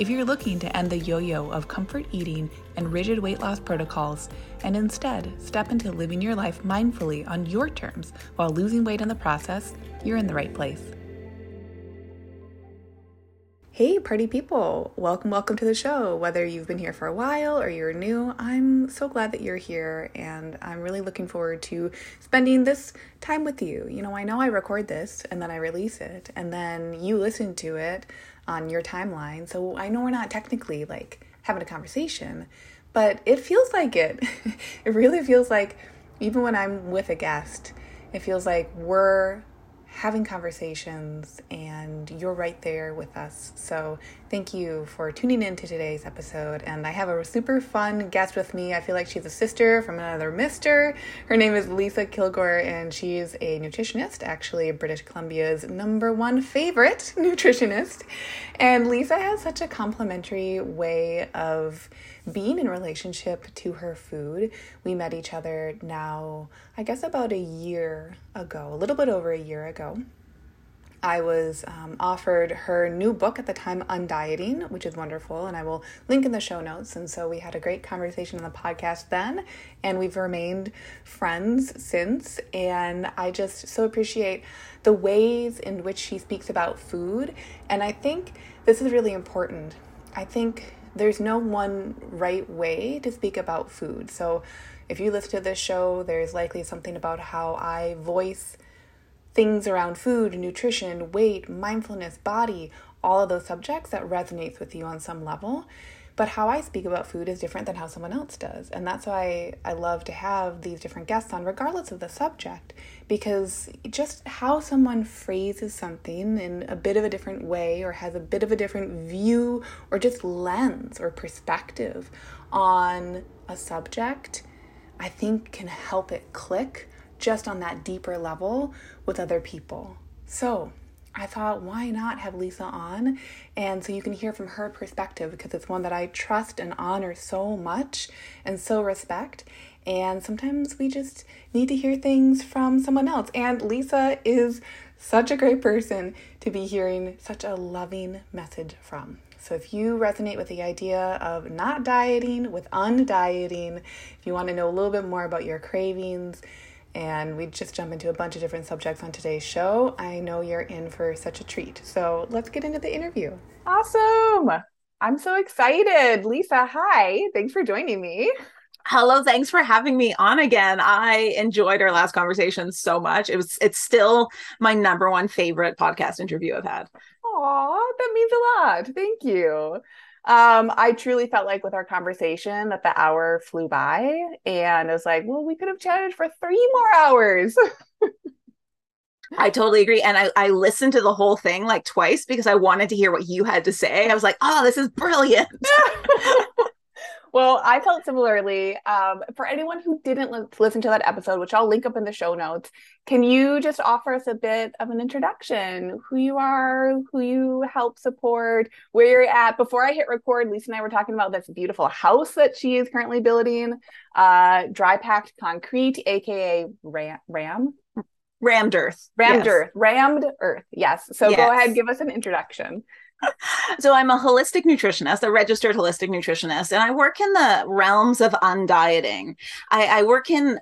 If you're looking to end the yo yo of comfort eating and rigid weight loss protocols, and instead step into living your life mindfully on your terms while losing weight in the process, you're in the right place. Hey, party people! Welcome, welcome to the show. Whether you've been here for a while or you're new, I'm so glad that you're here and I'm really looking forward to spending this time with you. You know, I know I record this and then I release it, and then you listen to it on your timeline. So I know we're not technically like having a conversation, but it feels like it. it really feels like even when I'm with a guest, it feels like we're having conversations and you're right there with us. So, thank you for tuning in to today's episode. And I have a super fun guest with me. I feel like she's a sister from another mister. Her name is Lisa Kilgour, and she's a nutritionist, actually, British Columbia's number one favorite nutritionist. And Lisa has such a complimentary way of being in relationship to her food. We met each other now, I guess, about a year ago, a little bit over a year ago. I was um, offered her new book at the time, Undieting, which is wonderful, and I will link in the show notes. And so we had a great conversation on the podcast then, and we've remained friends since. And I just so appreciate the ways in which she speaks about food. And I think this is really important. I think there's no one right way to speak about food. So if you listen to this show, there's likely something about how I voice things around food, nutrition, weight, mindfulness, body, all of those subjects that resonates with you on some level. But how I speak about food is different than how someone else does. And that's why I love to have these different guests on, regardless of the subject, because just how someone phrases something in a bit of a different way or has a bit of a different view or just lens or perspective on a subject, I think can help it click just on that deeper level with other people. So, I thought, why not have Lisa on? And so you can hear from her perspective because it's one that I trust and honor so much and so respect. And sometimes we just need to hear things from someone else. And Lisa is such a great person to be hearing such a loving message from. So, if you resonate with the idea of not dieting, with undieting, if you want to know a little bit more about your cravings, and we just jump into a bunch of different subjects on today's show. I know you're in for such a treat. So let's get into the interview. Awesome. I'm so excited. Lisa, hi. Thanks for joining me. Hello, thanks for having me on again. I enjoyed our last conversation so much. It was it's still my number one favorite podcast interview I've had. Aw, that means a lot. Thank you. Um, I truly felt like with our conversation that the hour flew by, and I was like, well, we could have chatted for three more hours. I totally agree. And I, I listened to the whole thing like twice because I wanted to hear what you had to say. I was like, oh, this is brilliant. Well, I felt similarly. Um, for anyone who didn't li- listen to that episode, which I'll link up in the show notes, can you just offer us a bit of an introduction? Who you are, who you help support, where you're at? Before I hit record, Lisa and I were talking about this beautiful house that she is currently building, uh, dry packed concrete, aka Ram. Ram? Rammed Earth. Rammed yes. Earth. Rammed Earth. Yes. So yes. go ahead, give us an introduction so I'm a holistic nutritionist, a registered holistic nutritionist, and I work in the realms of undieting. I, I work in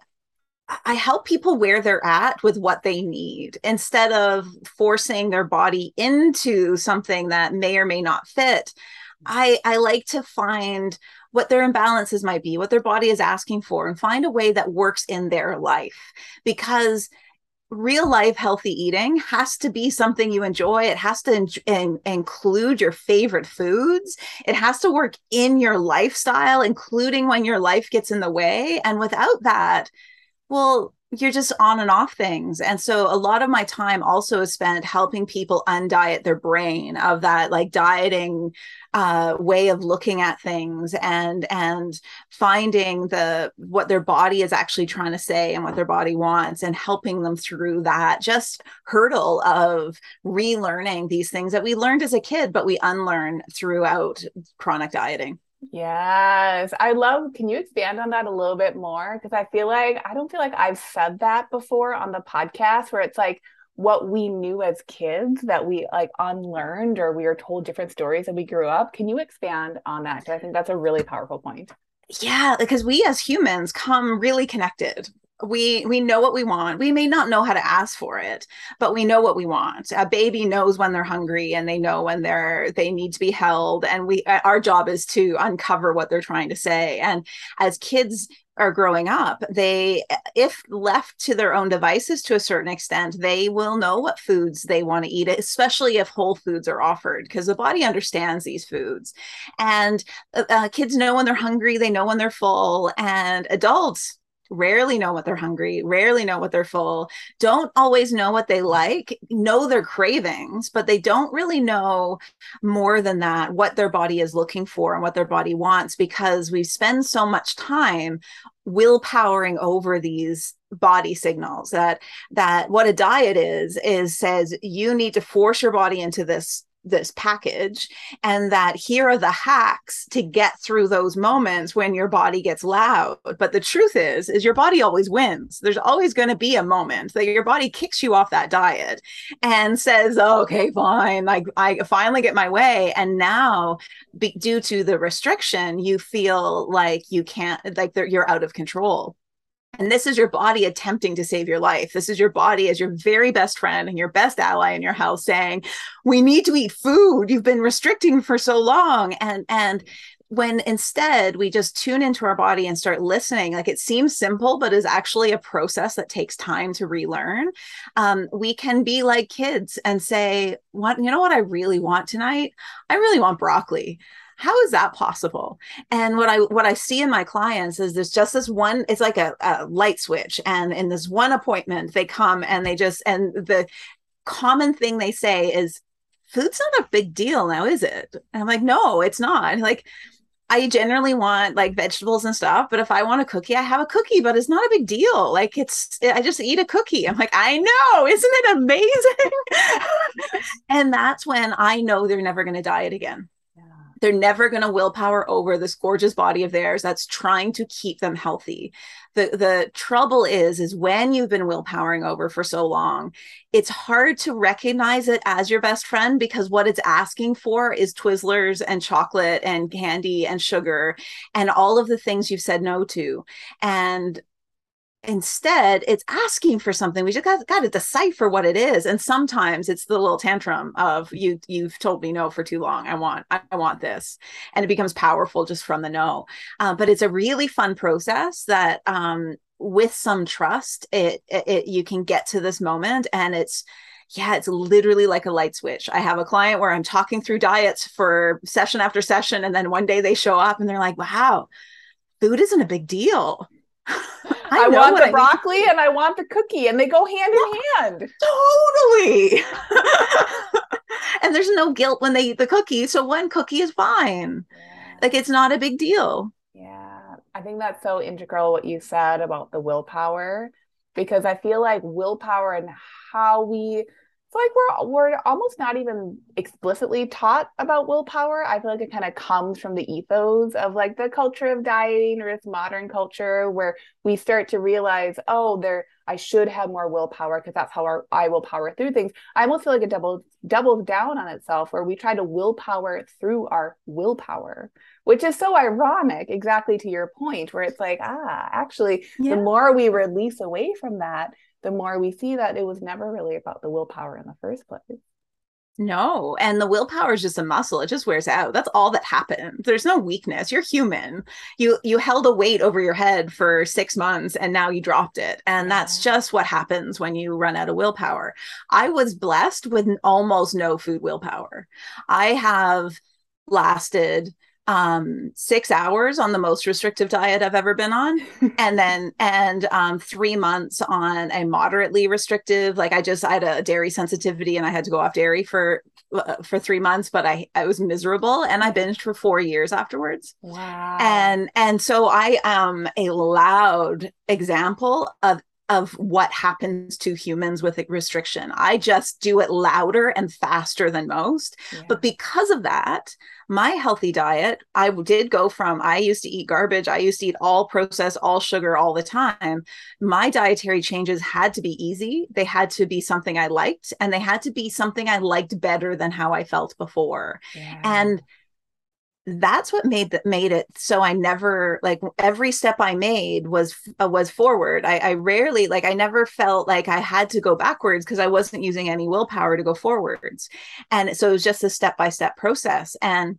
I help people where they're at with what they need instead of forcing their body into something that may or may not fit. I, I like to find what their imbalances might be, what their body is asking for, and find a way that works in their life. Because real life healthy eating has to be something you enjoy. It has to in- in- include your favorite foods. It has to work in your lifestyle, including when your life gets in the way. And without that, well, you're just on and off things. And so a lot of my time also is spent helping people undiet their brain of that like dieting uh, way of looking at things and and finding the what their body is actually trying to say and what their body wants and helping them through that just hurdle of relearning these things that we learned as a kid but we unlearn throughout chronic dieting. Yes. I love, can you expand on that a little bit more? Because I feel like, I don't feel like I've said that before on the podcast where it's like what we knew as kids that we like unlearned or we were told different stories and we grew up. Can you expand on that? Because I think that's a really powerful point. Yeah, because we as humans come really connected we we know what we want. We may not know how to ask for it but we know what we want. A baby knows when they're hungry and they know when they're they need to be held. And we our job is to uncover what they're trying to say. And as kids are growing up they if left to their own devices to a certain extent they will know what foods they want to eat especially if whole foods are offered because the body understands these foods. And uh, uh kids know when they're hungry they know when they're full and adults rarely know what they're hungry, rarely know what they're full, don't always know what they like, know their cravings, but they don't really know more than that what their body is looking for and what their body wants because we spend so much time willpowering over these body signals that that what a diet is is says you need to force your body into this this package and that here are the hacks to get through those moments when your body gets loud. But the truth is is your body always wins. There's always going to be a moment that your body kicks you off that diet and says okay fine like i finally get my way. And now be, due to the restriction you feel like you can't like you're out of control and this is your body attempting to save your life. This is your body as your very best friend and your best ally in your house saying, "We need to eat food. You've been restricting for so long." And and when instead we just tune into our body and start listening, like it seems simple, but is actually a process that takes time to relearn. Um, we can be like kids and say, "What you know? What I really want tonight? I really want broccoli." How is that possible and what i what i see in my clients is there's just this one it's like a, a light switch and in this one appointment they come and they just and the common thing they say is food's not a big deal now is it and i'm like no it's not like I generally want like vegetables and stuff, but if I want a cookie, I have a cookie, but it's not a big deal. Like it's, I just eat a cookie. I'm like, I know, isn't it amazing? and that's when I know they're never going to diet again. They're never going to willpower over this gorgeous body of theirs that's trying to keep them healthy. The the trouble is is when you've been willpowering over for so long, it's hard to recognize it as your best friend because what it's asking for is Twizzlers and chocolate and candy and sugar and all of the things you've said no to. And instead it's asking for something we just got, got to decipher what it is and sometimes it's the little tantrum of you you've told me no for too long i want i, want this and it becomes powerful just from the no uh, but it's a really fun process that um, with some trust it, it, it you can get to this moment and it's yeah, it's literally like a light switch. I have a client where I'm talking through diets for session after session. And then one day they show up and they're like, wow, food isn't a big deal. I, I want the I broccoli and I want the cookie, and they go hand in hand. Totally. and there's no guilt when they eat the cookie. So one cookie is fine. Yeah. Like it's not a big deal. Yeah. I think that's so integral what you said about the willpower, because I feel like willpower and how we like we're we're almost not even explicitly taught about willpower. I feel like it kind of comes from the ethos of like the culture of dieting or this modern culture where we start to realize, oh, there I should have more willpower because that's how our, I will power through things. I almost feel like it doubles doubles down on itself where we try to willpower through our willpower, which is so ironic, exactly to your point, where it's like, ah, actually, yeah. the more we release away from that, the more we see that it was never really about the willpower in the first place. No, and the willpower is just a muscle. It just wears out. That's all that happens. There's no weakness. You're human. You you held a weight over your head for 6 months and now you dropped it. And that's just what happens when you run out of willpower. I was blessed with almost no food willpower. I have lasted um, six hours on the most restrictive diet I've ever been on, and then and um, three months on a moderately restrictive. Like I just I had a dairy sensitivity and I had to go off dairy for uh, for three months, but I I was miserable and I binged for four years afterwards. Wow. And and so I am a loud example of of what happens to humans with a restriction. I just do it louder and faster than most. Yeah. But because of that, my healthy diet, I did go from I used to eat garbage, I used to eat all processed, all sugar all the time. My dietary changes had to be easy. They had to be something I liked, and they had to be something I liked better than how I felt before. Yeah. And that's what made that made it so i never like every step i made was uh, was forward. I, I rarely like i never felt like i had to go backwards because i wasn't using any willpower to go forwards. And so it was just a step by step process. And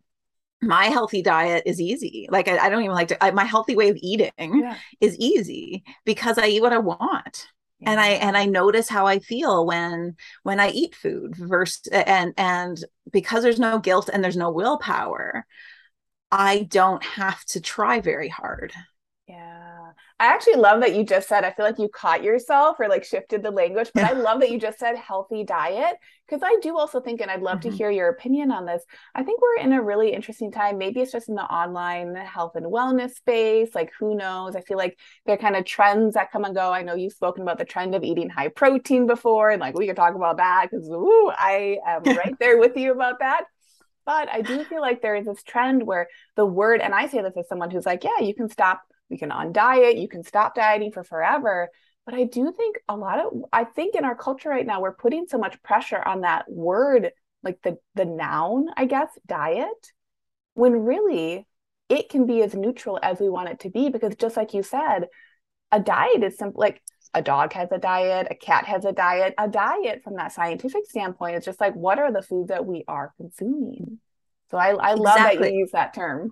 my healthy diet is easy. Like i, I don't even like to I, my healthy way of eating yeah. is easy because i eat what i want. Yeah. and i and i notice how i feel when when i eat food versus and and because there's no guilt and there's no willpower I don't have to try very hard. Yeah. I actually love that you just said, I feel like you caught yourself or like shifted the language, but I love that you just said healthy diet because I do also think, and I'd love mm-hmm. to hear your opinion on this. I think we're in a really interesting time. Maybe it's just in the online health and wellness space. Like, who knows? I feel like there are kind of trends that come and go. I know you've spoken about the trend of eating high protein before, and like we could talk about that because, I am right there with you about that. But I do feel like there is this trend where the word, and I say this as someone who's like, yeah, you can stop, you can undiet, you can stop dieting for forever. But I do think a lot of, I think in our culture right now, we're putting so much pressure on that word, like the the noun, I guess, diet, when really it can be as neutral as we want it to be. Because just like you said, a diet is simple, like a dog has a diet, a cat has a diet. A diet, from that scientific standpoint, is just like what are the foods that we are consuming. So I, I love exactly. that you use that term.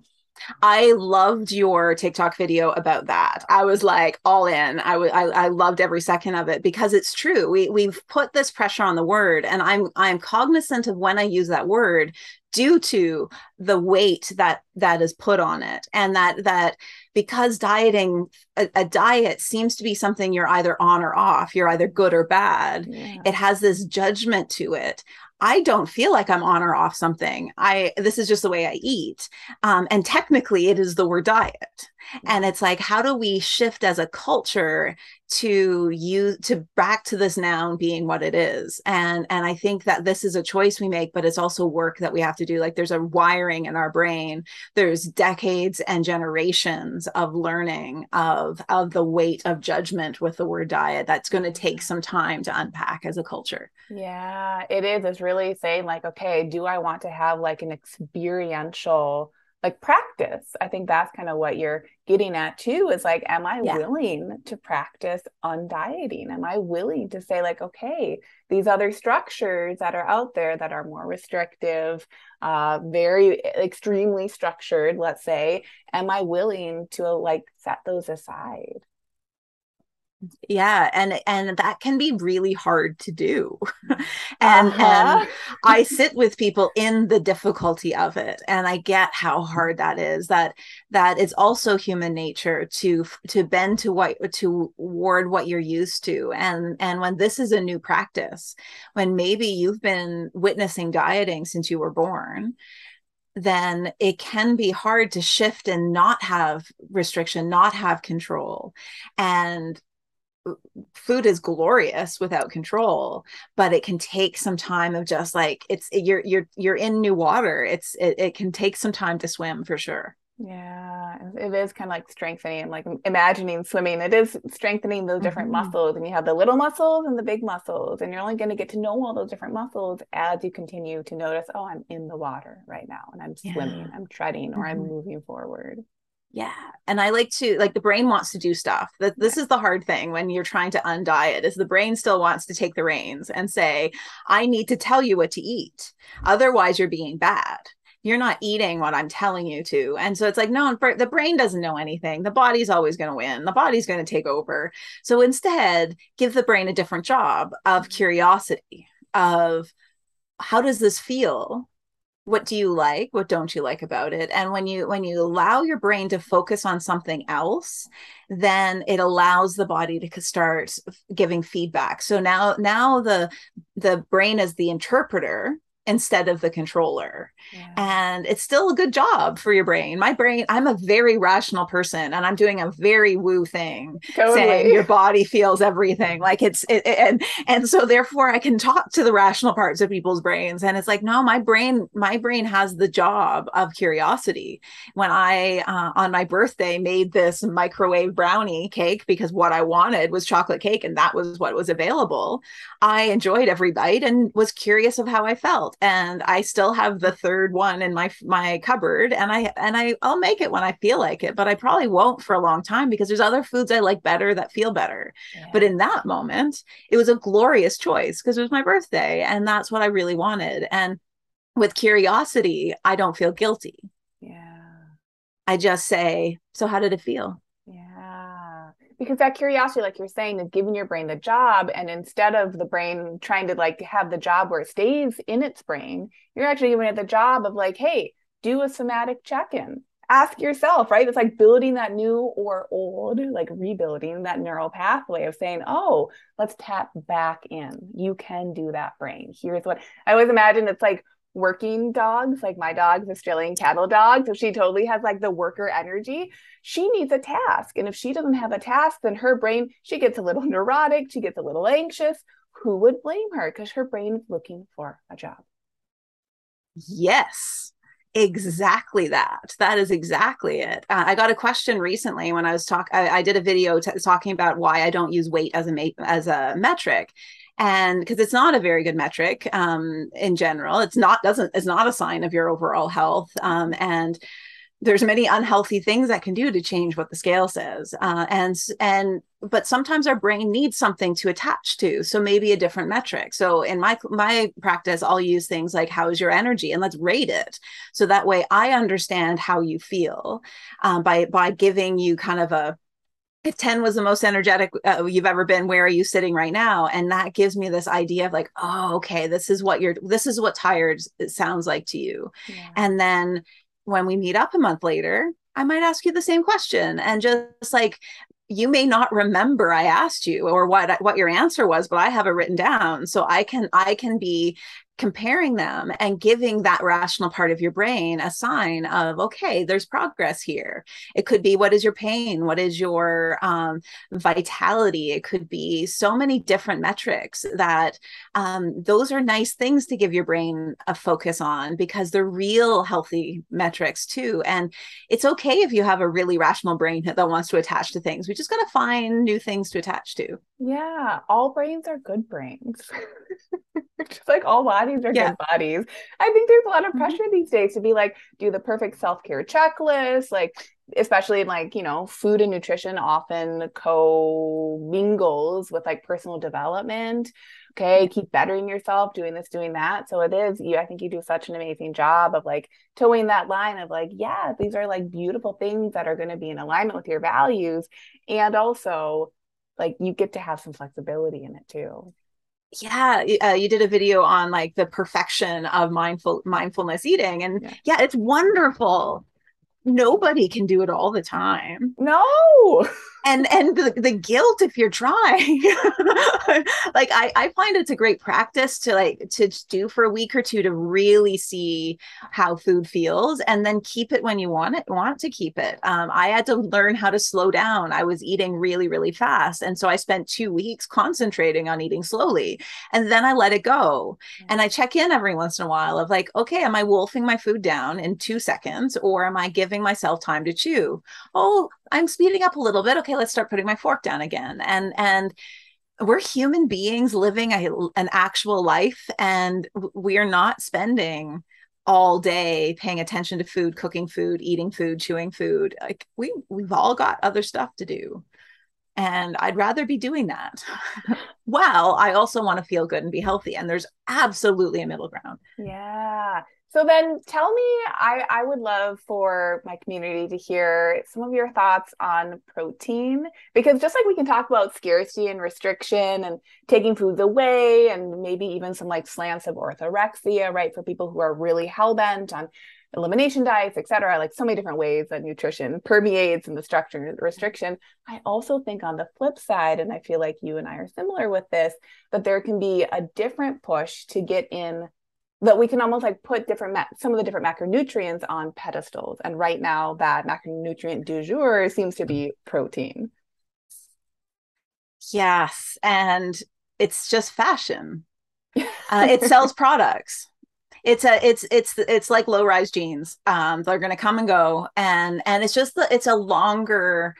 I loved your TikTok video about that. I was like all in. I, w- I, I loved every second of it because it's true. We we've put this pressure on the word, and I'm I'm cognizant of when I use that word due to the weight that that is put on it and that that because dieting a, a, diet seems to be something you're either on or off you're either good or bad yeah. it has this judgment to it I don't feel like I'm on or off something. I this is just the way I eat. Um, and technically it is the word diet. And it's like, how do we shift as a culture to you to back to this noun being what it is? And and I think that this is a choice we make, but it's also work that we have to do. Like there's a wiring in our brain. There's decades and generations of learning of of the weight of judgment with the word diet that's going to take some time to unpack as a culture. Yeah, it is. It's really saying like, okay, do I want to have like an experiential like practice. I think that's kind of what you're getting at too is like, am I yeah. willing to practice undieting? Am I willing to say, like, okay, these other structures that are out there that are more restrictive, uh, very extremely structured, let's say, am I willing to like set those aside? Yeah and and that can be really hard to do and uh-huh. and i sit with people in the difficulty of it and i get how hard that is that that it's also human nature to to bend to what toward what you're used to and and when this is a new practice when maybe you've been witnessing dieting since you were born then it can be hard to shift and not have restriction, not have control. And food is glorious without control but it can take some time of just like it's you're you're you're in new water it's it, it can take some time to swim for sure yeah it is kind of like strengthening and like imagining swimming it is strengthening those different mm-hmm. muscles and you have the little muscles and the big muscles and you're only going to get to know all those different muscles as you continue to notice oh i'm in the water right now and i'm swimming yeah. i'm treading or mm-hmm. i'm moving forward yeah. And i like to like the brain wants to do stuff. That this is the hard thing when you're trying to undiet is the brain still wants to take the reins and say i need to tell you what to eat otherwise you're being bad. You're not eating what i'm telling you to. And so it's like no the brain doesn't know anything. The body's always going to win. The body's going to take over. So instead give the brain a different job of mm-hmm. curiosity of how does this feel what do you like what don't you like about it? And when you when you allow your brain to focus on something else then it allows the body to start giving feedback. So now now the the brain is the interpreter instead of the controller. Yeah. And it's still a good job for your brain. My brain, I'm a very rational person and I'm doing a very woo thing totally. saying your body feels everything. Like it's it, and and so therefore I can talk to the rational parts of people's brains and it's like no, my brain my brain has the job of curiosity. When I uh, on my birthday made this microwave brownie cake because what I wanted was chocolate cake and that was what was available. I enjoyed every bite and was curious of how I felt and I still have the third one in my my cupboard and I and I I'll make it when I feel like it but I probably won't for a long time because there's other foods I like better that feel better. Yeah. but in that moment it was a glorious choice because it was my birthday and that's what I really wanted and with curiosity I don't feel guilty. Yeah. I just say so how did it feel because that curiosity like you're saying is giving your brain the job and instead of the brain trying to like have the job where it stays in its brain you're actually giving it the job of like hey do a somatic check-in. Ask yourself right? It's like building that new or old like rebuilding that neural pathway of saying oh let's tap back in. You can do that brain. Here's what i always imagine it's like working dogs. Like my dog's Australian cattle dog. So she totally has like the worker energy. She needs a task. And if she doesn't have a task, then her brain, she gets a little neurotic, she gets a little anxious. Who would blame her? Because her brain is looking for a job. Yes exactly that that is exactly it uh, i got a question recently when i was talking I, did a video t- talking about why i don't use weight as a ma- as a metric and because it's not a very good metric um, in general it's not doesn't it's not a sign of your overall health um, and there's many unhealthy things that can do to change what the scale says uh, and and but sometimes our brain needs something to attach to so maybe a different metric. So in my my practice i'll use things like how's your energy? and let's rate it. So that way i understand how you feel um, by by giving you kind of a if 10 was the most energetic uh, you've ever been. Where are you sitting right now? And that gives me this idea of like oh okay this is what you're this is what tired sounds like to you. Yeah. and then when we meet up a month later i might ask you the same question and just like you may not remember i asked you or what what your answer was but i have it written down. So i can i can be comparing them and giving that rational part of your brain a sign of okay there's progress here. It could be what is your pain? What is your um, vitality? It could be so many different metrics that um, those are nice things to give your brain a focus on because they're real healthy metrics too. And it's okay if you have a really rational brain that wants to attach to things. We just got to find new things to attach to. Yeah all brains are good brains just like all bodies are yeah. good bodies. I think there's a lot of mm-hmm. pressure mm-hmm. these days to be like, do the perfect self care checklist, like, especially in like, you know, food and nutrition often co mingles with like personal development. Okay, mm-hmm. keep bettering yourself, doing this, doing that. So it is, you, I think you do such an amazing job of like toeing that line of like, yeah, these are like beautiful things that are going to be in alignment with your values. And also, like, you get to have some flexibility in it too yeah uh, you did a video on like the perfection of mindful mindfulness eating and yeah. yeah it's wonderful. Nobody can do it all the time. No and and the, the guilt if you're trying. Like I, I find it's a great practice to like to do for a week or two to really see how food feels and then keep it when you want it want to keep it. Um, i had to learn how to slow down. I was eating really really fast. And so i spent two weeks concentrating on eating slowly. And then i let it go. And i check in every once in a while of like okay am i wolfing my food down in two seconds or am i giving myself time to chew? Oh I'm speeding up a little bit. Okay, let's start putting my fork down again. And and we're human beings living a, an actual life, and we are not spending all day paying attention to food, cooking food, eating food, chewing food. Like we we've all got other stuff to do. And I'd rather be doing that. well, I also want to feel good and be healthy. And there's absolutely a middle ground. Yeah. So then tell me, I, I would love for my community to hear some of your thoughts on protein, because just like we can talk about scarcity and restriction and taking foods away, and maybe even some like slants of orthorexia, right? For people who are really hell bent on elimination diets, et cetera, like so many different ways that nutrition permeates in the structure and restriction. I also think on the flip side, and I feel like you and I are similar with this, that there can be a different push to get in that we can almost like put different ma- some of the different macronutrients on pedestals and right now that macronutrient du jour seems to be protein. Yes and it's just fashion. Uh, it sells products. It's a it's it's it's like low rise jeans. Um they're going to come and go and and it's just the, it's a longer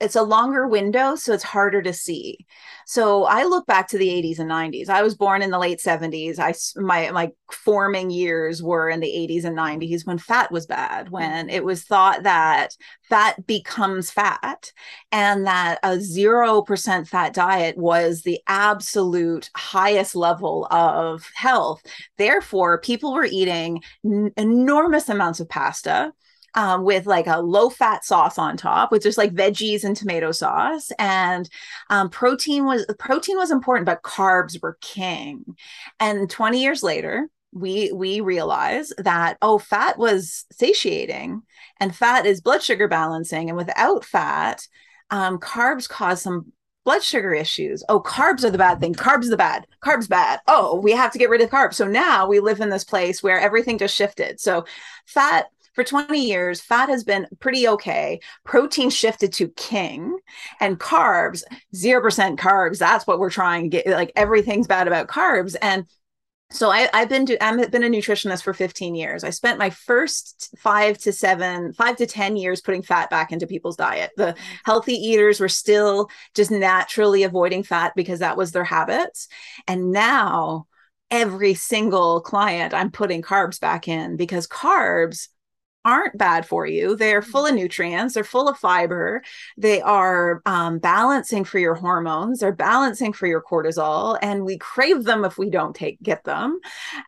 it's a longer window so it's harder to see. So i look back to the 80s and 90s i was born in the late 70s i my my forming years were in the 80s and 90s when fat was bad when mm-hmm. it was thought that fat becomes fat and that a 0% fat diet was the absolute highest level of health. Therefore people were eating n- enormous amounts of pasta um, with like a low fat sauce on top with just like veggies and tomato sauce and um, protein was protein was important but carbs were king and 20 years later we we realize that oh fat was satiating and fat is blood sugar balancing and without fat um, carbs cause some blood sugar issues. Oh, carbs are the bad thing. Carbs the bad. Carbs bad. Oh, we have to get rid of carbs. So now we live in this place where everything just shifted. So fat for 20 years, fat has been pretty okay. Protein shifted to king and carbs, 0% carbs. That's what we're trying to get. Like everything's bad about carbs. And so I, have been to, I've been a nutritionist for 15 years. I spent my first five to seven, five to 10 years putting fat back into people's diet. The healthy eaters were still just naturally avoiding fat because that was their habits. And now every single client, I'm putting carbs back in because carbs aren't bad for you. They're full of nutrients, they're full of fiber, they are um, balancing for your hormones, they're balancing for your cortisol, and we crave them if we don't take get them.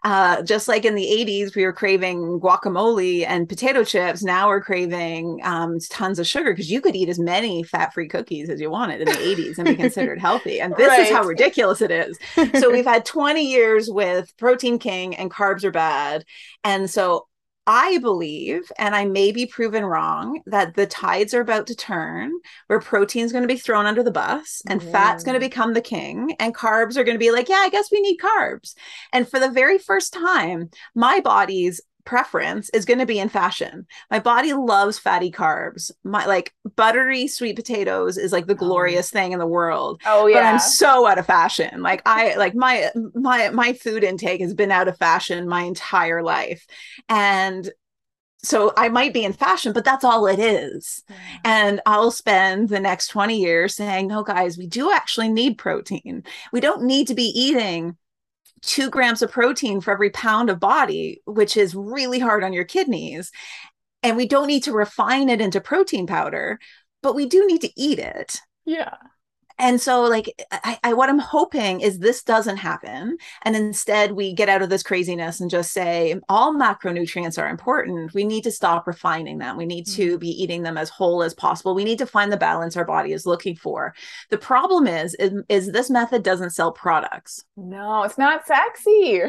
Uh, just like in the 80s, we were craving guacamole and potato chips. Now we're craving um, tons of sugar because you could eat as many fat-free cookies as you wanted in the 80s and be considered healthy. And this right. is how ridiculous it is. So we've had 20 years with protein king and carbs are bad. And so I believe, and I may be proven wrong, that the tides are about to turn where protein is going to be thrown under the bus and mm. fat's going to become the king, and carbs are going to be like, yeah, I guess we need carbs. And for the very first time, my body's preference is going to be in fashion. My body loves fatty carbs. My like buttery sweet potatoes is like the oh. glorious thing in the world. Oh yeah. But I'm so out of fashion. Like I like my my my food intake has been out of fashion my entire life. And so I might be in fashion, but that's all it is. And I'll spend the next 20 years saying, no, guys, we do actually need protein. We don't need to be eating two grams of protein for every pound of body, which is really hard on your kidneys. And we don't need to refine it into protein powder, but we do need to eat it. Yeah and so like I, I, what i'm hoping is this doesn't happen and instead we get out of this craziness and just say all macronutrients are important. We need to stop refining them. We need to mm-hmm. be eating them as whole as possible. We need to find the balance our body is looking for. The problem is is, is this method doesn't sell products. No it's not sexy.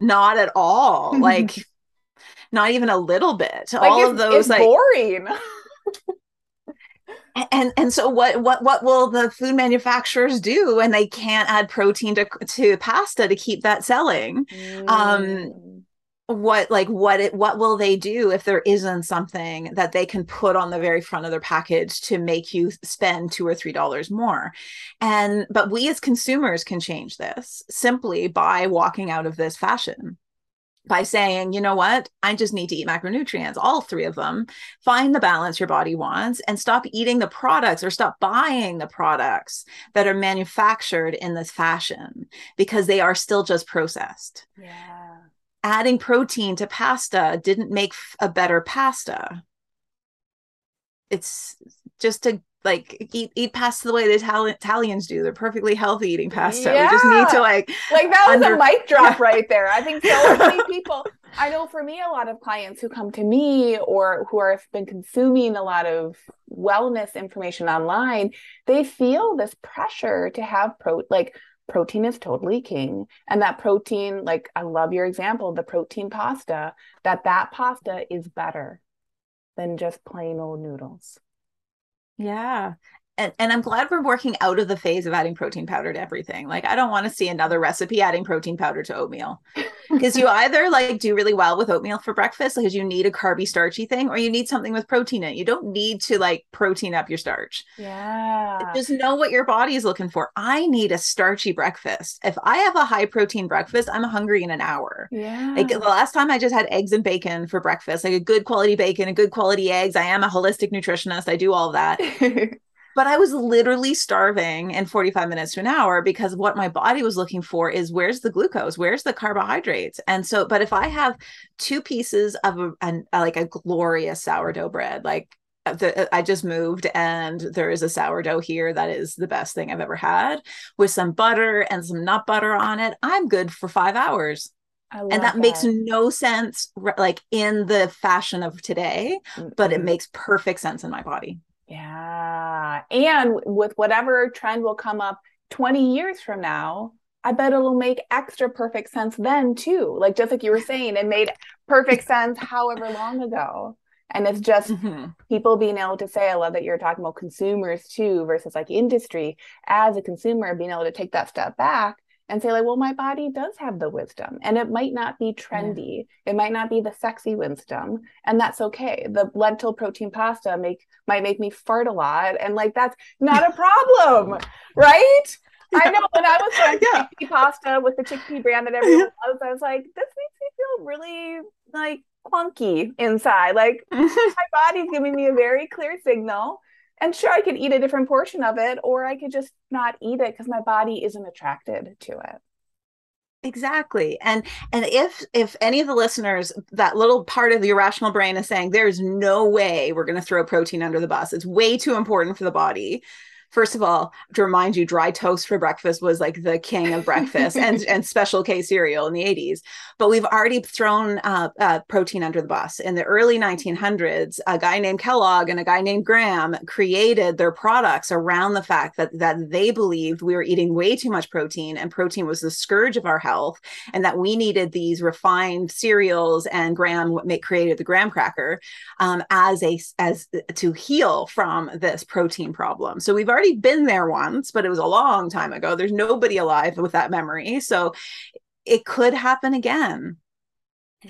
Not at all. Like not even a little bit. Like all of those like boring and and so what what what will the food manufacturers do when they can't add protein to to pasta to keep that selling? Um, mm. um what like what it what will they do if there isn't something that they can put on the very front of their package to make you spend two or three dollars more? And but we as consumers can change this simply by walking out of this fashion by saying, you know what, I just need to eat macronutrients, all three of them, find the balance your body wants, and stop eating the products or stop buying the products that are manufactured in this fashion because they are still just processed. Yeah. Adding protein to pasta didn't make a better pasta. It's just a like eat eat pasta the way the Itali- Italians do. They're perfectly healthy eating pasta. Yeah. We just need to like like that was under- a mic drop right there. I think so many people. I know for me, a lot of clients who come to me or who have been consuming a lot of wellness information online, they feel this pressure to have pro like protein is totally king and that protein like i love your example the protein pasta that that pasta is better than just plain old noodles yeah and, and I'm glad we're working out of the phase of adding protein powder to everything. Like, I don't want to see another recipe adding protein powder to oatmeal because you either like do really well with oatmeal for breakfast because you need a carby, starchy thing, or you need something with protein in it. You don't need to like protein up your starch. Yeah. Just know what your body is looking for. I need a starchy breakfast. If I have a high protein breakfast, I'm hungry in an hour. Yeah. Like the last time I just had eggs and bacon for breakfast, like a good quality bacon, a good quality eggs. I am a holistic nutritionist. I do all that. but I was literally starving in 45 minutes to an hour because what my body was looking for is where's the glucose, where's the carbohydrates. And so, but if I have two pieces of a, an, a like a glorious sourdough bread, like uh, the, uh, I just moved and there is a sourdough here that is the best thing I've ever had with some butter and some nut butter on it. I'm good for five hours. and that, that, makes no sense like in the fashion of today, mm-hmm. but it makes perfect sense in my body. Yeah. And with whatever trend will come up 20 years from now, I bet it'll make extra perfect sense then too. Like just like you were saying, it made perfect sense however long ago. And it's just mm-hmm. people being able to say, I love that you're talking about consumers too, versus like industry. As a consumer, being able to take that step back and say like well my body does have the wisdom and it might not be trendy yeah. it might not be the sexy wisdom and that's okay the lentil protein pasta make might make me fart a lot and like that's not a problem right yeah. I know when I was trying yeah. chickpea pasta with the chickpea brand that everyone loves, I was like, this makes me feel really like clunky inside. Like my body's giving me a very clear signal and sure i could eat a different portion of it or i could just not eat it because my body isn't attracted to it. Exactly. And and if if any of the listeners that little part of the irrational brain is saying there's no way we're going to throw protein under the bus. It's way too important for the body first of all, to remind you, dry toast for breakfast was like the king of breakfast and, and special K cereal in the 80s. But we've already thrown uh, uh, protein under the bus. In the early 1900s, a guy named Kellogg and a guy named Graham created their products around the fact that, that they believed we were eating way too much protein and protein was the scourge of our health and that we needed these refined cereals and Graham created the graham cracker um, as a as to heal from this protein problem. So we've already already been there once, but it was a long time ago. There's nobody alive with that memory. So it could happen again.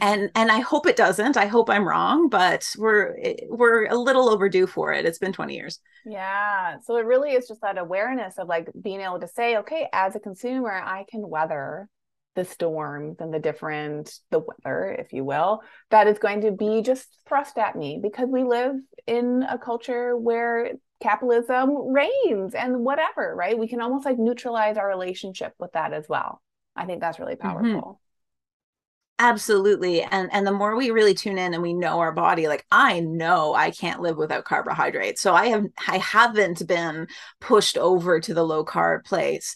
And and I hope it doesn't. I hope I'm wrong, but we're we're a little overdue for it. It's been 20 years. Yeah. So it really is just that awareness of like being able to say, okay, as a consumer, I can weather the storms and the different the weather if you will that is going to be just thrust at me because we live in a culture where capitalism reigns and whatever, right? We can almost like neutralize our relationship with that as well. I think that's really mm-hmm. powerful. Mm-hmm. Absolutely. And and the more we really tune in and we know our body, like I know I can't live without carbohydrates. So I have I haven't been pushed over to the low carb place.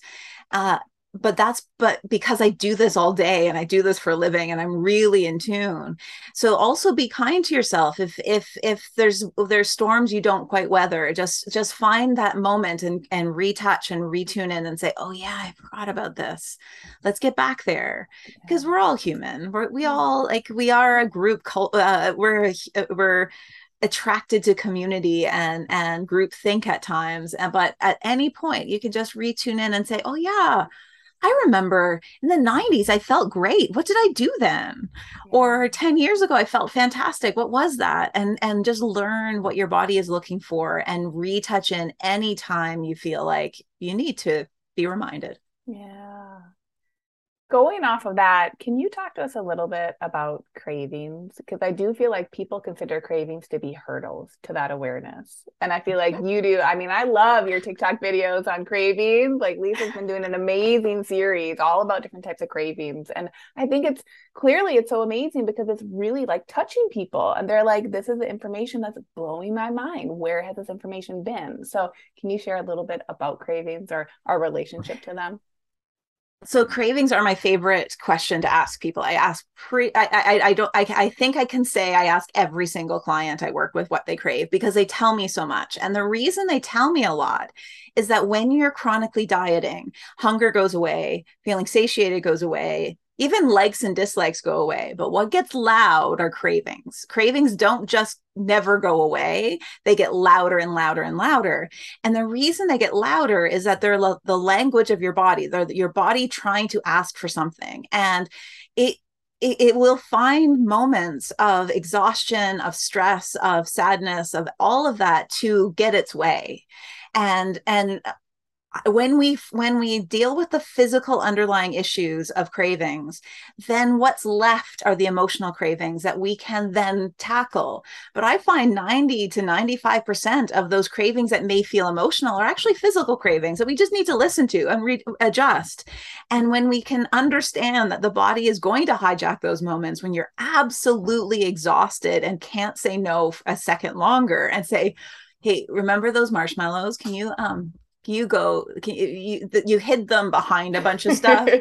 Uh, but that's but because i do this all day and i do this for a living and i'm really in tune. So also be kind to yourself. If if if there's if there's storms you don't quite weather just just find that moment and and retouch and retune in and say oh yeah i forgot about this. Let's get back there. Because we're all human. We're, we all like we are a group cult uh, we're uh, we're attracted to community and and group think at times. And but at any point you can just retune in and say oh yeah I remember in the 90s, I felt great. What did I do then? Or 10 years ago, I felt fantastic. What was that? And and just learn what your body is looking for and retouch in anytime you feel like you need to be reminded. Yeah. Going off of that, can you talk to us a little bit about cravings? Because I do feel like people consider cravings to be hurdles to that awareness. And I feel like you do. I mean, I love your TikTok videos on cravings. Like Lisa's been doing an amazing series all about different types of cravings. And I think it's clearly it's so amazing because it's really like touching people. And they're like, this is the information that's blowing my mind. Where has this information been? So can you share a little bit about cravings or our relationship to them? So cravings are my favorite question to ask people. I ask pre i i, I don't I, I think i can say i ask every single client i work with what they crave because they tell me so much. And the reason they tell me a lot is that when you're chronically dieting hunger goes away feeling satiated goes away even likes and dislikes go away but what gets loud are cravings. Cravings don't just never go away they get louder and louder and louder. And the reason they get louder is that they're lo- the language of your body they're your body trying to ask for something. And it it, it will find moments of exhaustion of stress of sadness of all of that to get its way. And and when we when we deal with the physical underlying issues of cravings then what's left are the emotional cravings that we can then tackle. But i find 90 to 95% of those cravings that may feel emotional are actually physical cravings that we just need to listen to and re- adjust. And when we can understand that the body is going to hijack those moments when you're absolutely exhausted and can't say no a second longer and say hey remember those marshmallows? Can you um you go can you, you you hid them behind a bunch of stuff?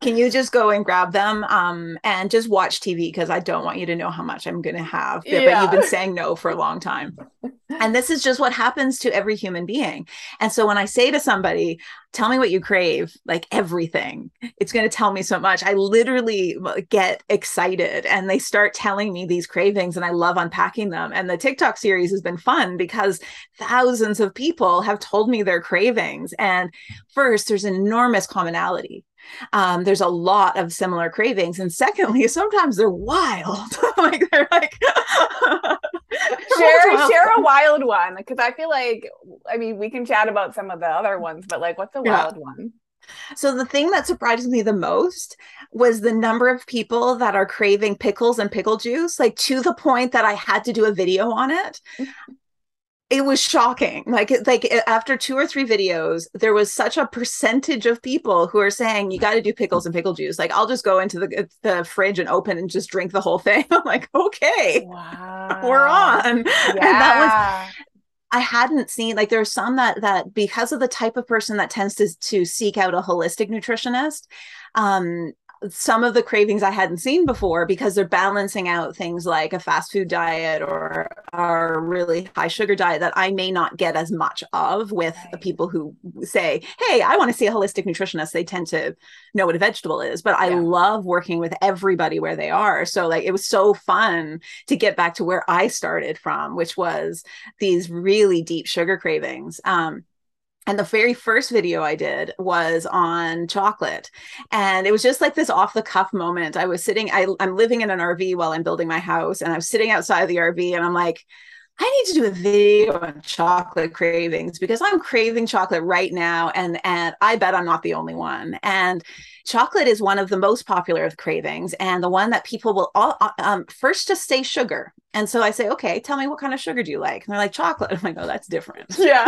Can you just go and grab them um and just watch tv because i don't want you to know how much i'm going to have yeah. but you've been saying no for a long time. And this is just what happens to every human being. And so when i say to somebody tell me what you crave like everything. It's going to tell me so much. I literally get excited and they start telling me these cravings and i love unpacking them. And the tiktok series has been fun because thousands of people have told me their cravings. And first there's enormous commonality. Um, there's a lot of similar cravings. And secondly sometimes they're wild. Like they're like share share a wild one because i feel like i mean we can chat about some of the other ones but like what's a wild yeah. one? So the thing that surprised me the most was the number of people that are craving pickles and pickle juice, like to the point that I had to do a video on it mm-hmm. It was shocking like like after two or three videos there was such a percentage of people who are saying you got to do pickles and pickle juice like i'll just go into the the fridge and open and just drink the whole thing i'm like okay wow. we're on yeah. and that was I hadn't seen like there are some that that because of the type of person that tends to to seek out a holistic nutritionist, um, some of the cravings I hadn't seen before because they're balancing out things like a fast food diet or a really high sugar diet that I may not get as much of with the people who say, Hey, I want to see a holistic nutritionist. They tend to know what a vegetable is, but I yeah. love working with everybody where they are. So, like, it was so fun to get back to where I started from, which was these really deep sugar cravings. Um, and the very first video I did was on chocolate. And it was just like this off the cuff moment. I was sitting, I, I'm living in an RV while I'm building my house, and I was sitting outside of the RV and I'm like, I need to do a video on chocolate cravings because I'm craving chocolate right now. And, and I bet I'm not the only one. And chocolate is one of the most popular of cravings and the one that people will all, uh, um, first just say sugar. And so I say, okay, tell me what kind of sugar do you like? And they're like chocolate. I'm like, oh, that's different. Yeah.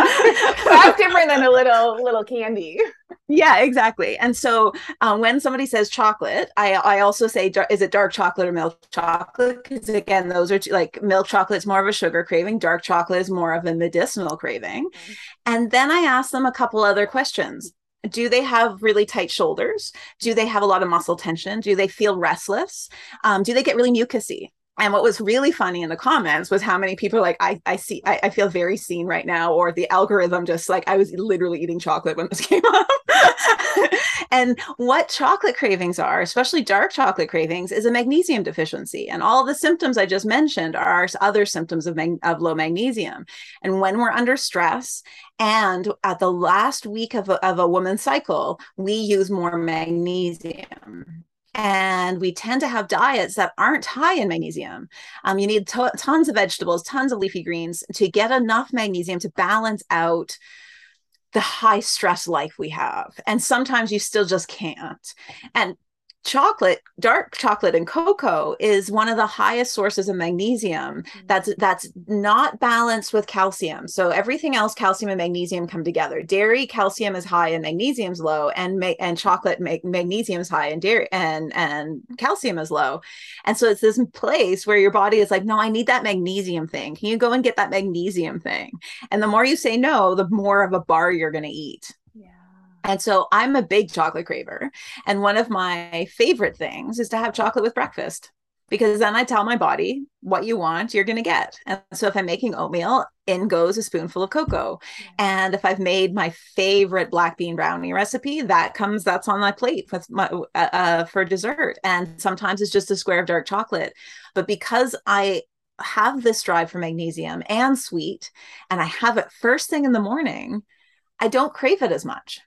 that's different than a little, little candy. Yeah, exactly. And so um, when somebody says chocolate, I, I also say, is it dark chocolate or milk chocolate? Because again, those are two, like milk chocolate is more of a sugar craving. Dark chocolate is more of a medicinal craving. Mm-hmm. And then I ask them a couple other questions do they have really tight shoulders? Do they have a lot of muscle tension? Do they feel restless? Um, do they get really mucusy and what was really funny in the comments was how many people like I I see I, I, feel very seen right now or the algorithm just like I was literally eating chocolate when this came up. and what chocolate cravings are, especially dark chocolate cravings, is a magnesium deficiency. And all the symptoms I just mentioned are other symptoms of, mag- of low magnesium. And when we're under stress and at the last week of a, of a woman's cycle, we use more magnesium and we tend to have diets that aren't high in magnesium. Um, you need to- tons of vegetables, tons of leafy greens to get enough magnesium to balance out the high stress life we have. And sometimes you still just can't. And chocolate dark chocolate and cocoa is one of the highest sources of magnesium mm-hmm. that's that's not balanced with calcium. So everything else calcium and magnesium come together. Dairy calcium is high and magnesium's low and ma- and chocolate ma- magnesium is high and dairy and and calcium is low. And so it's this place where your body is like no i need that magnesium thing. Can you go and get that magnesium thing? And the more you say no the more of a bar you're going to eat and so I'm a big chocolate craver. And one of my favorite things is to have chocolate with breakfast because then I tell my body what you want, you're going to get. And so if I'm making oatmeal, in goes a spoonful of cocoa. And if I've made my favorite black bean brownie recipe, that comes, that's on my plate with my, uh, uh, for dessert. And sometimes it's just a square of dark chocolate. But because I have this drive for magnesium and sweet, and I have it first thing in the morning, I don't crave it as much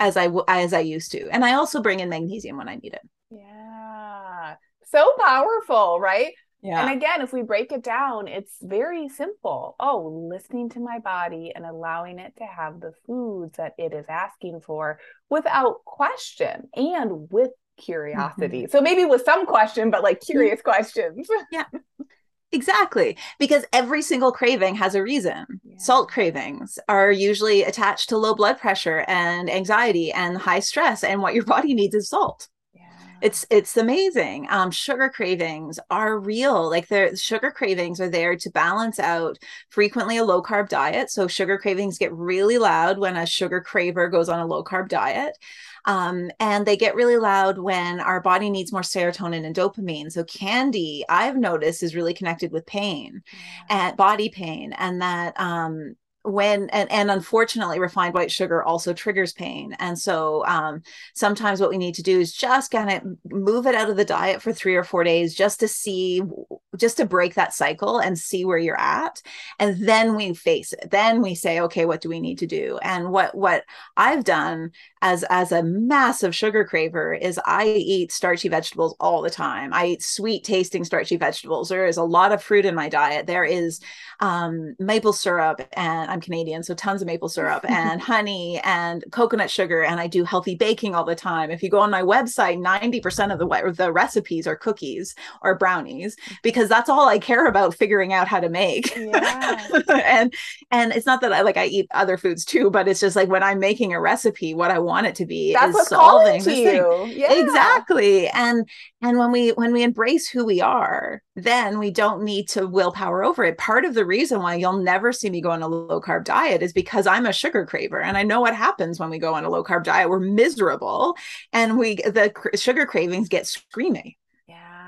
as I as I used to. And I also bring in magnesium when I need it. Yeah. So powerful, right? Yeah. And again, if we break it down, it's very simple. Oh, listening to my body and allowing it to have the foods that it is asking for without question and with curiosity. Mm-hmm. So maybe with some question, but like curious questions. Yeah. Exactly. Because every single craving has a reason. Yeah. Salt cravings are usually attached to low blood pressure and anxiety and high stress and what your body needs is salt. Yeah. It's it's amazing. Um, sugar cravings are real. Like the sugar cravings are there to balance out frequently a low carb diet. So sugar cravings get really loud when a sugar craver goes on a low carb diet. Um, and they get really loud when our body needs more serotonin and dopamine. So candy, I've noticed, is really connected with pain yeah. and body pain, and that um, when and, and unfortunately refined white sugar also triggers pain. And so um, sometimes what we need to do is just kind of move it out of the diet for three or four days just to see just to break that cycle and see where you're at. And then we face it. Then we say okay what do we need to do? And what what i've done as as a massive sugar craver is i eat starchy vegetables all the time. I eat sweet tasting starchy vegetables. There is a lot of fruit in my diet. There is um, maple syrup and I'm Canadian, so tons of maple syrup and honey and coconut sugar. And I do healthy baking all the time. If you go on my website, 90% of the, the recipes are cookies or brownies because that's all I care about figuring out how to make. Yeah. and and it's not that I like I eat other foods too, but it's just like when I'm making a recipe, what I want it to be that's is solving this you. thing. Yeah. Exactly. And and when we when we embrace who we are, then we don't need to willpower over it. Part of the reason why you'll never see me go on a low carb diet is because I'm a sugar craver and I know what happens when we go on a low carb diet. We're miserable and we the sugar cravings get screaming.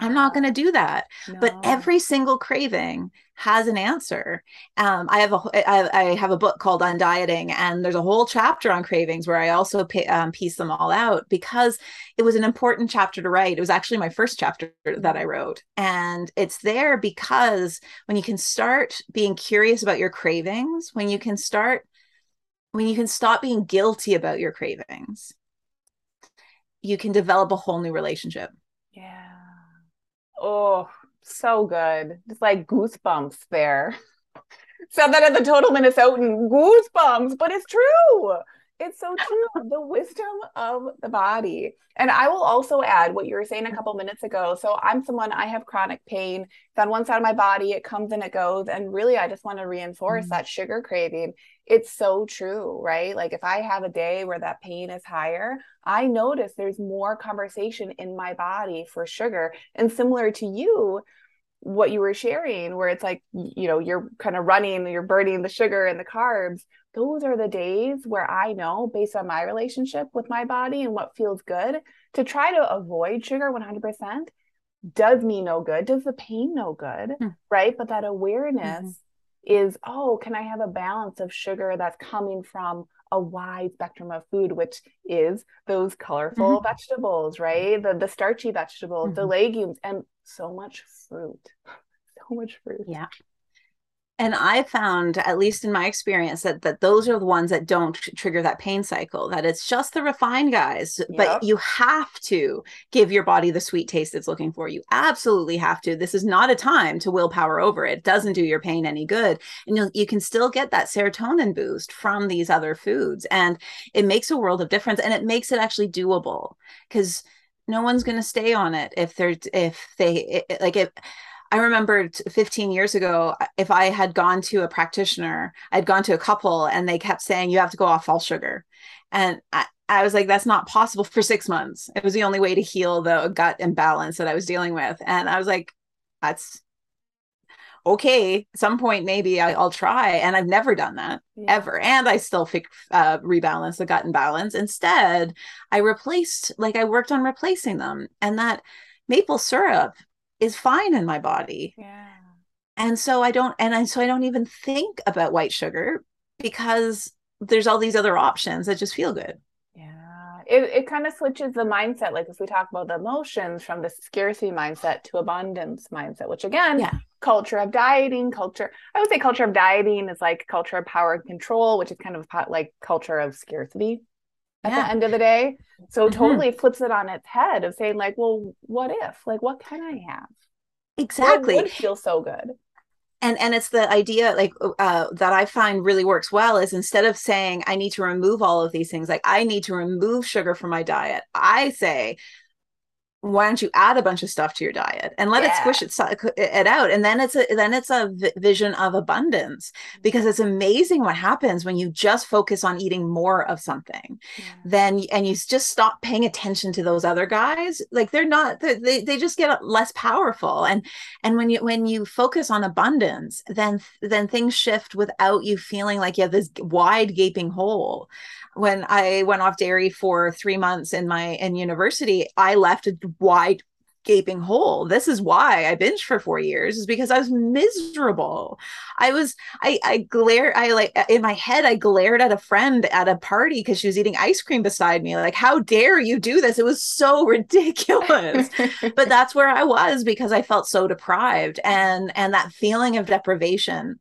I'm not going to do that. No. But every single craving has an answer. Um, I have a I, I, have a book called Undieting, and there's a whole chapter on cravings where I also pay, um, piece them all out because it was an important chapter to write. It was actually my first chapter that I wrote, and it's there because when you can start being curious about your cravings, when you can start when you can stop being guilty about your cravings, you can develop a whole new relationship. Oh, so good. Just like goosebumps there. Said that as a total Minnesotan, goosebumps, but it's true. It's so true. the wisdom of the body. And I will also add what you were saying a couple minutes ago. So I'm someone, I have chronic pain. It's on one side of my body, it comes and it goes. And really, I just want to reinforce mm-hmm. that sugar craving. It's so true, right? Like if I have a day where that pain is higher, I notice there's more conversation in my body for sugar. And similar to you, what you were sharing, where it's like, you know, you're kind of running, you're burning the sugar and the carbs those are the days where I know, based on my relationship with my body and what feels good, to try to avoid sugar 100% does me no good, does the pain no good, mm. right? But that awareness mm-hmm. Is, oh, can I have a balance of sugar that's coming from a wide spectrum of food, which is those colorful mm-hmm. vegetables, right? The the starchy vegetables, mm-hmm. the legumes, and so much fruit. so much fruit. Yeah and i found at least in my experience that that those are the ones that don't trigger that pain cycle that it's just the refined guys yep. but you have to give your body the sweet taste it's looking for. You absolutely have to. This is not a time to willpower over it, it doesn't do your pain any good. And you you can still get that serotonin boost from these other foods and it makes a world of difference and it makes it actually doable because no one's going to stay on it if they're if they like if I remember 15 years ago, if I had gone to a practitioner, I'd gone to a couple and they kept saying, you have to go off all sugar. And I, I was like, that's not possible for six months. It was the only way to heal the gut imbalance that I was dealing with. And I was like, that's okay. At some point, maybe I, will try. And I've never done that yeah. ever. And I still fix, uh, rebalance the gut imbalance. Instead, I replaced, like, I worked on replacing them. And that maple syrup is fine in my body. Yeah. And so I don't and I so I don't even think about white sugar because there's all these other options that just feel good. Yeah. It it kind of switches the mindset like if we talk about the emotions from the scarcity mindset to abundance mindset, which again, yeah. culture of dieting, culture I would say culture of dieting is like culture of power and control, which is kind of like culture of scarcity at yeah. the end of the day. So mm-hmm. totally flips it on its head of saying like, well, what if? Like, what can I have? Exactly. What would feel so good? And and it's the idea like uh, that I find really works well is instead of saying I need to remove all of these things, like I need to remove sugar from my diet, I say why don't you add a bunch of stuff to your diet and let yeah. it squish it, it out. And then it's a then it's a vision of abundance because it's amazing what happens when you just focus on eating more of something. Yeah. then and you just stop paying attention to those other guys. Like they're not they, they just get less powerful. And and when you when you focus on abundance then then things shift without you feeling like you have this wide gaping hole when I went off dairy for three months in my in university, I left a wide gaping hole. This is why I binged for four years, is because I was miserable. I was I I glare I like uh, in my head, I glared at a friend at a party because she was eating ice cream beside me. Like, how dare you do this? It was so ridiculous. but that's where I was because I felt so deprived and and that feeling of deprivation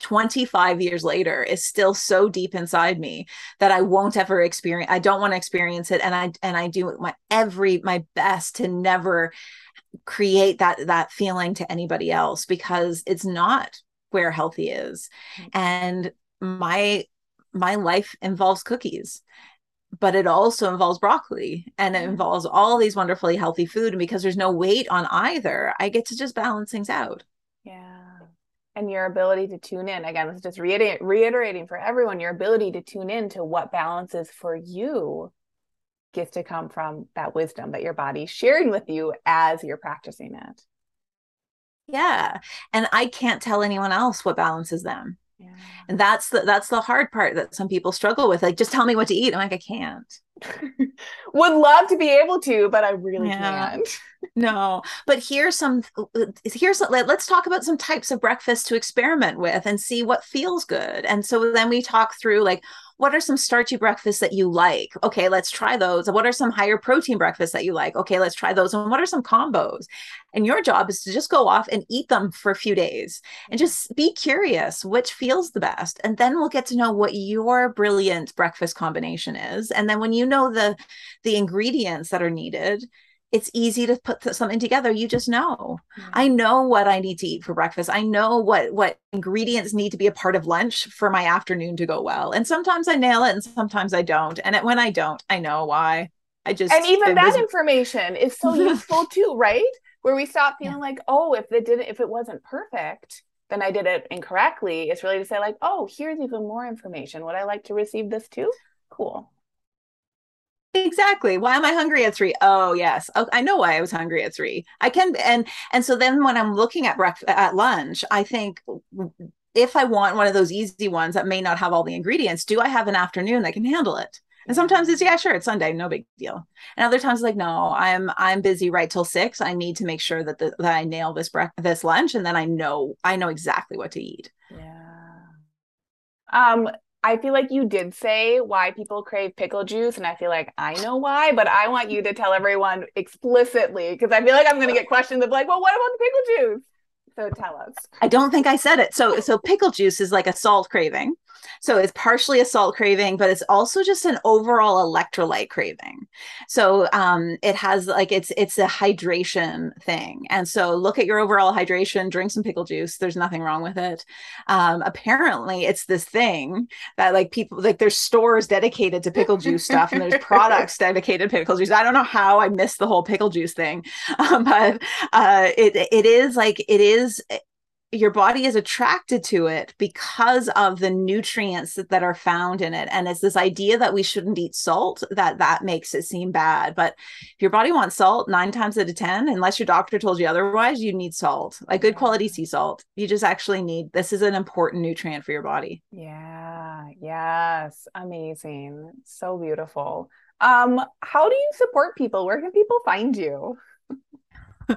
25 years later is still so deep inside me that I won't ever experience I don't want to experience it. And I and I do my every my best to never create that that feeling to anybody else because it's not where healthy is. Mm-hmm. and my my life involves cookies but it also involves broccoli and it involves all these wonderfully healthy food. And because there's no weight on either I get to just balance things out. Yeah and your ability to tune in. Again it's just reiterating, for everyone your ability to tune in to what balances for you gets to come from that wisdom that your body's sharing with you as you're practicing it. Yeah and i can't tell anyone else what balances them yeah. and that's the that's the hard part that some people struggle with like just tell me what to eat. I'm like i can't. Would love to be able to but i really yeah. can't. No. But here's some here's let's talk about some types of breakfast to experiment with and see what feels good. And so then we talk through like what are some starchy breakfasts that you like? Okay let's try those. What are some higher protein breakfasts that you like? Okay let's try those. And what are some combos? And your job is to just go off and eat them for a few days and just be curious which feels the best. And then we'll get to know what your brilliant breakfast combination is. And then when you know the the ingredients that are needed it's easy to put something together you just know. Mm-hmm. i know what i need to eat for breakfast. I know what what ingredients need to be a part of lunch for my afternoon to go well. And sometimes i nail it and sometimes i don't. And when i don't i know why. I just and even that was... information is so useful too right? Where we stop feeling yeah. like oh if it didn't if it wasn't perfect then i did it incorrectly. It's really to say like oh here's even more information. Would i like to receive this too? Cool exactly. Why am i hungry at three? Oh yes. Oh, i know why i was hungry at three. I can and and so then when i'm looking at breakfast at lunch i think if i want one of those easy ones that may not have all the ingredients do i have an afternoon that can handle it? And sometimes it's yeah sure it's sunday no big deal. And other times like no i'm i'm busy right till six. I need to make sure that the, that i nail this break this lunch and then i know i know exactly what to eat. Yeah. Um I feel like you did say why people crave pickle juice, and I feel like I know why, but I want you to tell everyone explicitly because I feel like I'm going to get questions of like, well, what about the pickle juice? So tell us. I don't think I said it. So so pickle juice is like a salt craving. So it's partially a salt craving, but it's also just an overall electrolyte craving. So um, it has like it's it's a hydration thing. And so look at your overall hydration, drink some pickle juice. There's nothing wrong with it. Um, apparently, it's this thing that like people like there's stores dedicated to pickle juice stuff, and there's products dedicated to pickle juice. I don't know how I missed the whole pickle juice thing, um, but uh, it it is like it is your body is attracted to it because of the nutrients that, that, are found in it. And it's this idea that we shouldn't eat salt that that makes it seem bad. But if your body wants salt nine times out of ten unless your doctor told you otherwise you need salt like good quality sea salt. You just actually need this is an important nutrient for your body. Yeah. Yes. Amazing. So beautiful. Um how do you support people? Where can people find you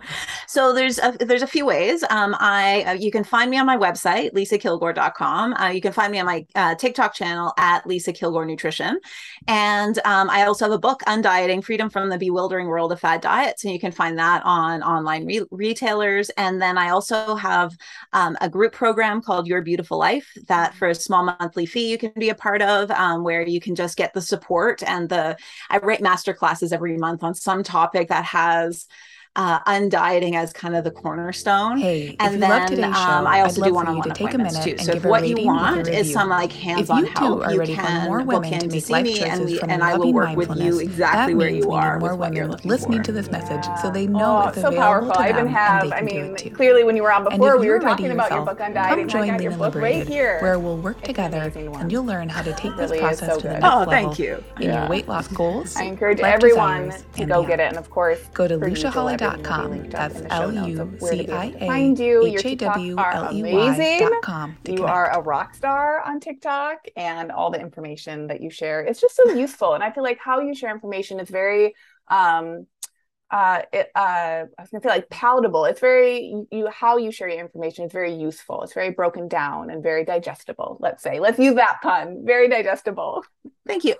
so there's a, there's a few ways. Um, I uh, you can find me on my website lisakilgour.com. Uh, you can find me on my uh, TikTok channel at Lisa Kilgour Nutrition, and um, I also have a book, Undieting: Freedom from the Bewildering World of Fad Diets, and you can find that on online re- retailers. And then I also have um, a group program called Your Beautiful Life that for a small monthly fee you can be a part of, um, where you can just get the support and the I write master classes every month on some topic that has uh, undieting as kind of the cornerstone. Hey, and then um, I also do one-on-one appointments too. So if what you want is some like hands-on help, you can more book in to see me, and we and I will work with you exactly where you are. More women listening for. to this message, so they know oh, it's so powerful. I even have. I mean, clearly, when you were on before, we were talking about your book undieting. Come join Lena Liberated, where we'll work together, and you'll learn how to take this process to the next level. Oh, thank you. In your weight loss goals. I encourage everyone to go get it, and of course, go to luciahawley.com luciahawley.com. That's L U C I A H A W L E Y.com. You are a rock star on TikTok, and all the information that you share is just so useful. And I feel like how you share information is very um uh, it, uh, I was gonna feel like palatable. It's very you how you share your information is very useful. It's very broken down and very digestible. Let's say, let's use that pun. Very digestible. Thank you.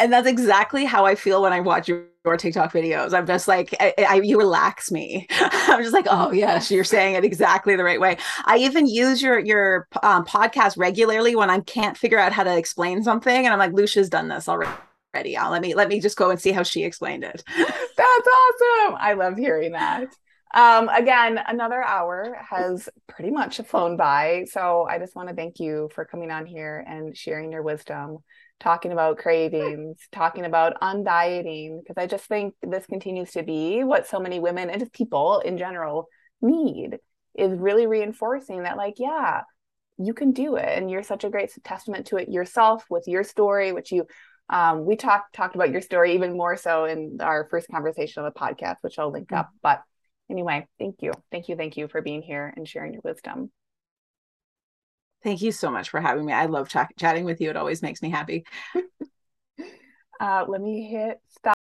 And that's exactly how I feel when I watch your, your TikTok videos. I'm just like, I, I, you relax me. I'm just like, oh yes, you're saying it exactly the right way. I even use your your um, podcast regularly when I can't figure out how to explain something, and I'm like, Lucia's done this already. Uh, let me let me just go and see how she explained it. That's awesome. I love hearing that. Um, again, another hour has pretty much flown by. So I just want to thank you for coming on here and sharing your wisdom talking about cravings, talking about undieting, because I just think this continues to be what so many women and just people in general need is really reinforcing that, like, yeah, you can do it. And you're such a great testament to it yourself with your story, which you um, we talked talked about your story even more so in our first conversation on the podcast, which I'll link mm-hmm. up. But anyway, thank you. Thank you. Thank you for being here and sharing your wisdom. Thank you so much for having me. I love ch- chatting with you. It always makes me happy. uh, let me hit stop.